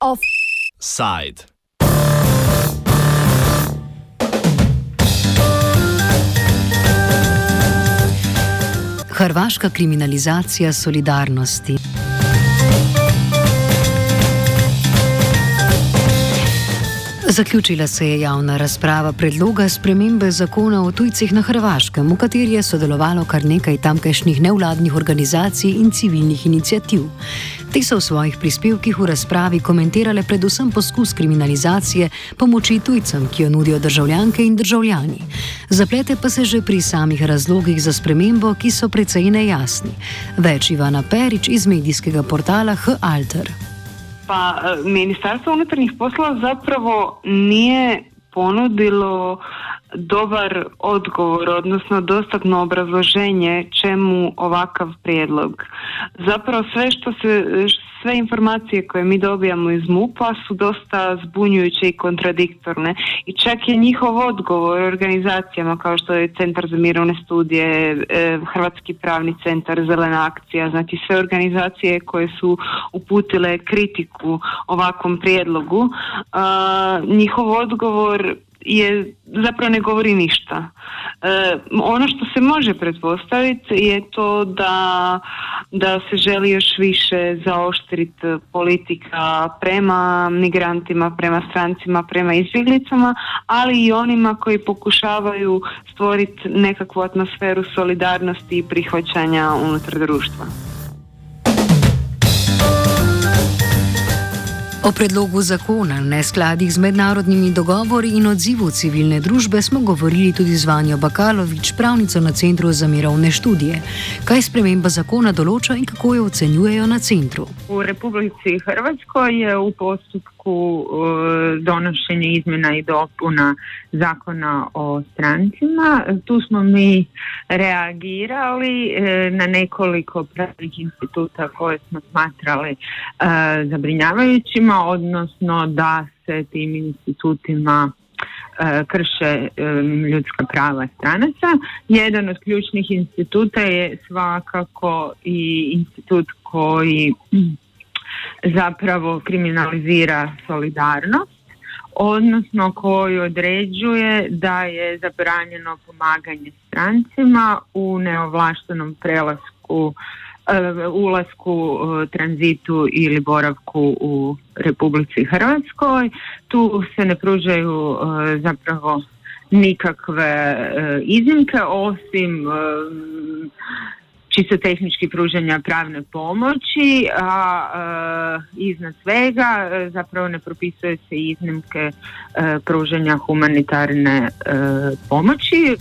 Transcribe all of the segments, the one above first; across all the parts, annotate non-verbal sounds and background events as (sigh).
Offside. Hrvaška kriminalizacija solidarnosti. Zaključila se je javna razprava predloga spremembe zakona o tujcih na Hrvaškem, v kateri je sodelovalo kar nekaj tamkajšnjih nevladnih organizacij in civilnih inicijativ. Te so v svojih prispevkih v razpravi komentirale predvsem poskus kriminalizacije pomoči tujcem, ki jo nudijo državljanke in državljani. Zaplete pa se že pri samih razlogih za spremembo, ki so precej nejasni. Več Ivana Perič iz medijskega portala H. Alter. Pa e, Ministarstvo unutarnjih poslova zapravo nije ponudilo dobar odgovor, odnosno dostatno obrazloženje čemu ovakav prijedlog. Zapravo sve što se, sve informacije koje mi dobijamo iz MUPA su dosta zbunjujuće i kontradiktorne i čak je njihov odgovor organizacijama kao što je Centar za mirovne studije, e, Hrvatski pravni centar, Zelena akcija, znači sve organizacije koje su uputile kritiku ovakvom prijedlogu, njihov odgovor je zapravo ne govori ništa. E, ono što se može pretpostaviti je to da, da se želi još više zaoštriti politika prema migrantima, prema strancima, prema izbjeglicama, ali i onima koji pokušavaju stvoriti nekakvu atmosferu solidarnosti i prihvaćanja unutar društva. O predlogu zakona, neskladih z mednarodnimi dogovori in odzivu civilne družbe smo govorili tudi z Vanjo Bakalovič, pravnico na Centru za mirovne študije. Kaj sprememba zakona določa in kako jo ocenjujejo na centru? V Republiki Hrvatskoj je v postopku E, donošenje izmjena i dopuna zakona o strancima. Tu smo mi reagirali e, na nekoliko pravnih instituta koje smo smatrali e, zabrinjavajućima, odnosno da se tim institutima krše ljudska prava stranaca. Jedan od ključnih instituta je svakako i institut koji zapravo kriminalizira solidarnost odnosno koji određuje da je zabranjeno pomaganje strancima u neovlaštenom prelasku e, ulasku, e, tranzitu ili boravku u Republici Hrvatskoj. Tu se ne pružaju e, zapravo nikakve iznimke osim čisto tehnički pružanja pravne pomoći, a e, iznad svega e, zapravo ne propisuje se iznimke e, pružanja humanitarne pomoći.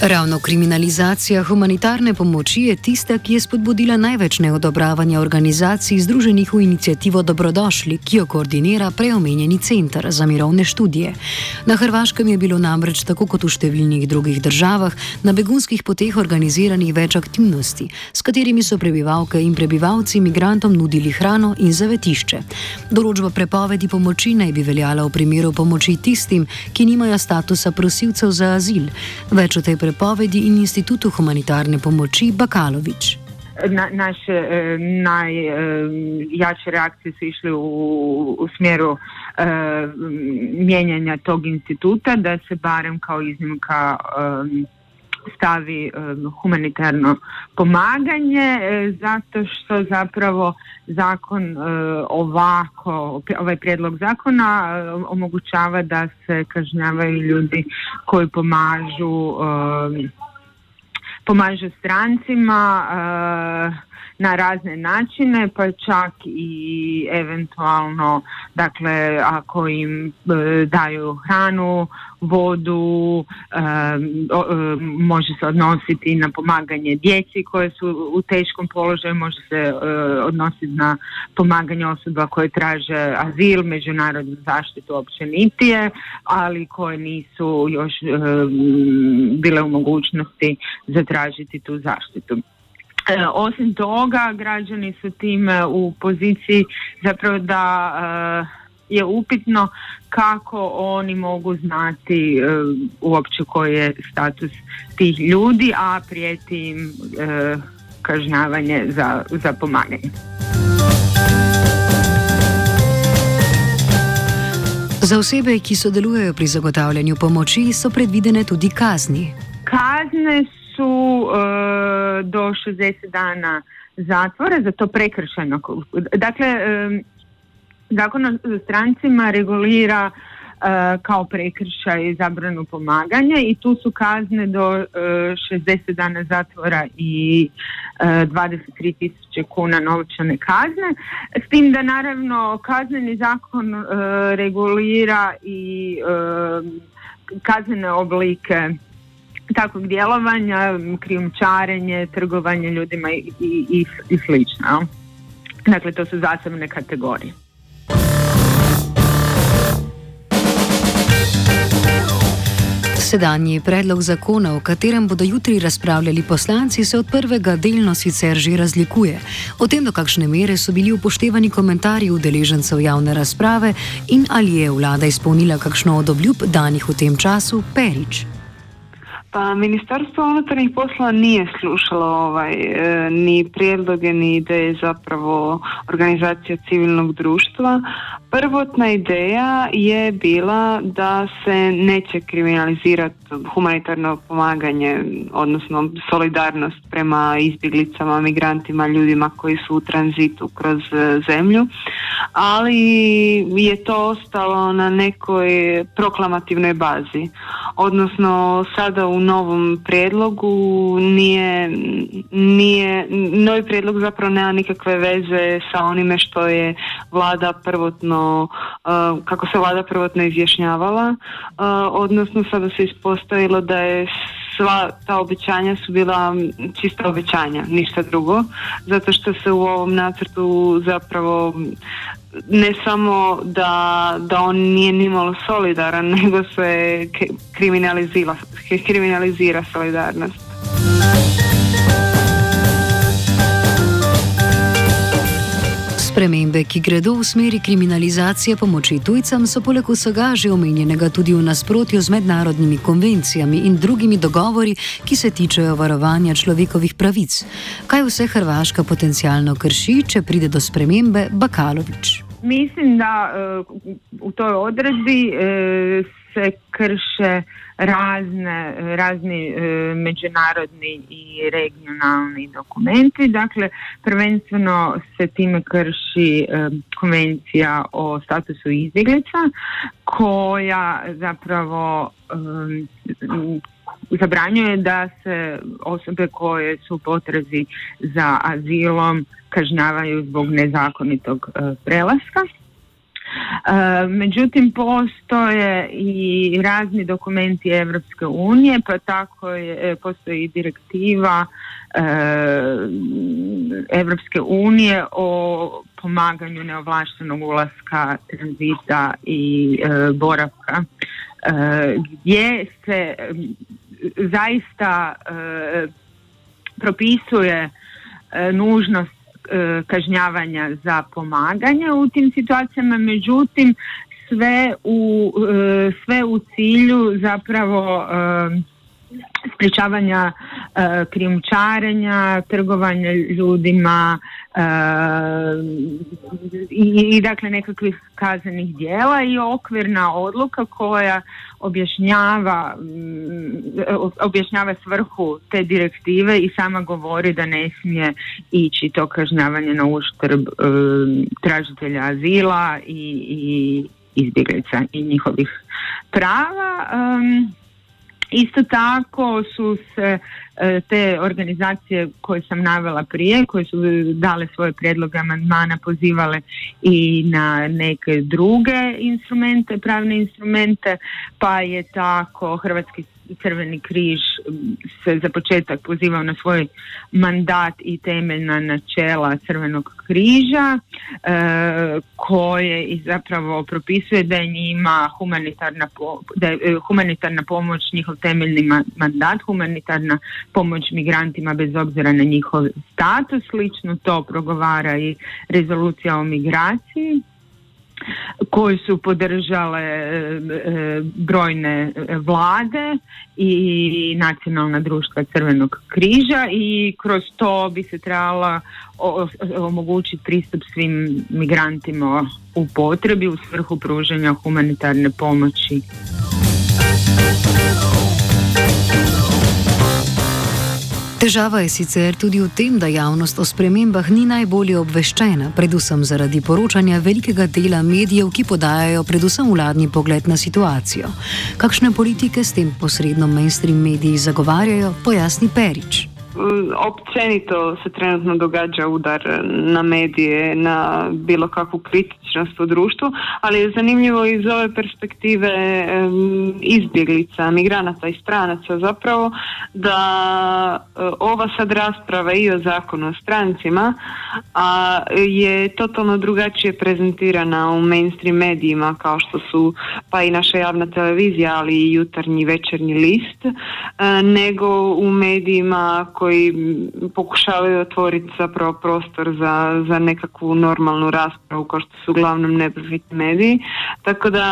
Ravno kriminalizacija humanitarne pomoči je tista, ki je spodbudila največ neodobravanja organizacij združenih v inicijativo Dobrodošli, ki jo koordinira preomenjeni centr za mirovne študije. Na Hrvaškem je bilo namreč, tako kot v številnih drugih državah, na begunskih poteh organiziranih več aktivnosti, s katerimi so prebivalke in prebivalci imigrantom nudili hrano in zavetišče. Določba prepovedi pomoči naj bi veljala v primeru pomoči tistim, ki nimajo statusa prosilcev za azil. Več o tej prepovedi in institutu humanitarne pomoči Bakalovič. Na, naše e, najjače e, reakcije su išle u, u smjeru e, mijenjanja tog instituta da se barem kao iznimka e, stavi humanitarno pomaganje zato što zapravo zakon ovako, ovaj prijedlog zakona omogućava da se kažnjavaju ljudi koji pomažu pomažu strancima na razne načine, pa čak i eventualno, dakle, ako im e, daju hranu, vodu, e, e, može se odnositi na pomaganje djeci koje su u teškom položaju, može se odnositi na pomaganje osoba koje traže azil, međunarodnu zaštitu općenitije, ali koje nisu još bile u mogućnosti zatražiti tu zaštitu. E, osim toga, građani su tim u poziciji zapravo da e, je upitno kako oni mogu znati e, uopće koji je status tih ljudi, a prijeti im e, kažnjavanje za, za pomaganje. Za osebe, ki sodelujejo pri zagotavljanju pomoči, so predvidene tudi kazni. Kazne su e, do 60 dana zatvora za to prekršajno. Dakle, e, zakon o strancima regulira e, kao prekršaj zabranu pomaganja i tu su kazne do 60 dana zatvora i 23 tisuće kuna novčane kazne. S tim da naravno kazneni zakon regulira i kaznene oblike takvog djelovanja, krijumčarenje, trgovanje ljudima i, i, i slično. Dakle, to su zasebne kategorije. Sedanji predlog zakona, o katerem bodo jutri razpravljali poslanci, se od prvega delno sicer že razlikuje. O tem, do kakšne mere so bili upoštevani komentarji udeležencev javne razprave in ali je vlada izpolnila kakšno od obljub danih v tem času, Perič. Pa Ministarstvo unutarnjih poslova nije slušalo ovaj, e, ni prijedloge ni ideje zapravo organizacija civilnog društva. Prvotna ideja je bila da se neće kriminalizirati humanitarno pomaganje, odnosno solidarnost prema izbjeglicama, migrantima, ljudima koji su u tranzitu kroz e, zemlju, ali je to ostalo na nekoj proklamativnoj bazi. Odnosno sada u novom prijedlogu nije, nije, novi prijedlog zapravo nema nikakve veze sa onime što je vlada prvotno, kako se vlada prvotno izjašnjavala, odnosno sada se ispostavilo da je sva ta obećanja su bila čista obećanja, ništa drugo, zato što se u ovom nacrtu zapravo ne samo da, da on nije nimalo solidaran, (laughs) nego se kriminalizira, kriminalizira solidarnost. Spremembe, ki gredo v smeri kriminalizacije pomoči tujcem, so poleg vsega že omenjenega tudi v nasprotju z mednarodnimi konvencijami in drugimi dogovori, ki se tičejo varovanja človekovih pravic. Kaj vse Hrvaška potencialno krši, če pride do spremembe Bakalovič? Mislim, da u toj odredbi se krše razne, razni međunarodni i regionalni dokumenti. Dakle, prvenstveno se time krši konvencija o statusu izbjeglica koja zapravo zabranjuje da se osobe koje su potrazi za azilom kažnjavaju zbog nezakonitog e, prelaska. E, međutim, postoje i razni dokumenti Evropske unije, pa tako je, e, postoji i direktiva Evropske unije o pomaganju neovlaštenog ulaska, tranzita i boravka, gdje se zaista propisuje nužnost E, kažnjavanja za pomaganje u tim situacijama, međutim sve u, e, sve u cilju zapravo e, sprječavanja krijumčarenja, trgovanja ljudima i, i dakle nekakvih kaznenih dijela i okvirna odluka koja objašnjava mm, objašnjava svrhu te direktive i sama govori da ne smije ići to kažnjavanje na uštrb mm, tražitelja azila i, i izbjeglica i njihovih prava. Isto tako su se e, te organizacije koje sam navela prije, koje su dale svoje prijedloge amandmana, pozivale i na neke druge instrumente, pravne instrumente, pa je tako Hrvatski Crveni križ se za početak pozivao na svoj mandat i temeljna načela Crvenog križa e, koje i zapravo propisuje da je njima humanitarna, da je e, humanitarna pomoć njihov temeljni mandat, humanitarna pomoć migrantima bez obzira na njihov status, slično to progovara i rezolucija o migraciji. Koje su podržale e, e, brojne vlade i nacionalna društva Crvenog križa i kroz to bi se trebala omogućiti pristup svim migrantima u potrebi u svrhu pružanja humanitarne pomoći. Težava je sicer tudi v tem, da javnost o spremembah ni najbolje obveščena, predvsem zaradi poročanja velikega dela medijev, ki podajajo predvsem vladni pogled na situacijo. Kakšne politike s tem posredno mainstream mediji zagovarjajo, pojasni Perič. Općenito se trenutno događa udar na medije, na bilo kakvu kritičnost u društvu, ali je zanimljivo iz ove perspektive izbjeglica, migranata i stranaca zapravo da e, ova sad rasprava i o zakonu o strancima a je totalno drugačije prezentirana u mainstream medijima kao što su pa i naša javna televizija, ali i jutarnji večernji list, e, nego u medijima koji koji pokušavaju otvoriti zapravo prostor za, za nekakvu normalnu raspravu kao što su uglavnom neprofitni mediji. Tako da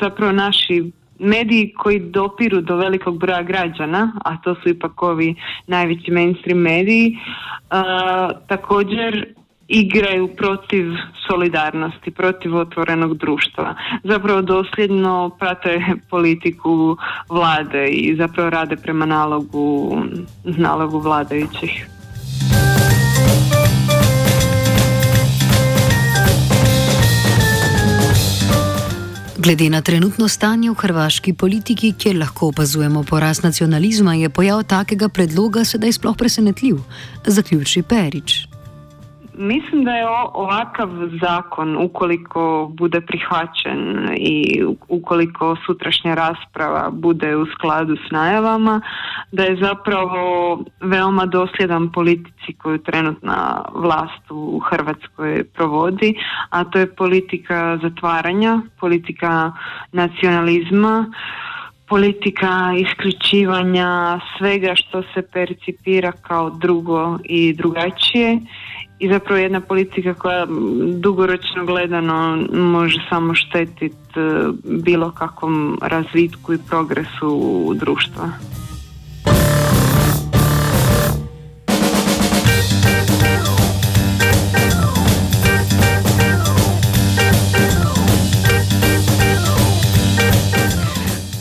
zapravo naši mediji koji dopiru do velikog broja građana, a to su ipak ovi najveći mainstream mediji, također igraju protiv solidarnosti, protiv otvorenog društva. Zapravo dosljedno prate politiku vlade i zapravo rade prema nalogu, nalogu vladajućih. Glede na trenutno stanje v hrvaški politiki, kjer lahko opazujemo porast nacionalizma, je pojav takega predloga sedaj sploh presenetljiv, zaključi Perič. Mislim da je ovakav zakon, ukoliko bude prihvaćen i ukoliko sutrašnja rasprava bude u skladu s najavama, da je zapravo veoma dosljedan politici koju trenutna vlast u Hrvatskoj provodi, a to je politika zatvaranja, politika nacionalizma, politika isključivanja svega što se percipira kao drugo i drugačije i zapravo jedna politika koja dugoročno gledano može samo štetiti e, bilo kakvom razvitku i progresu društva.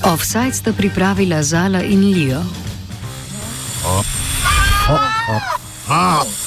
Offside sta pripravila Zala in Lio. Oh. Oh. Oh. Oh.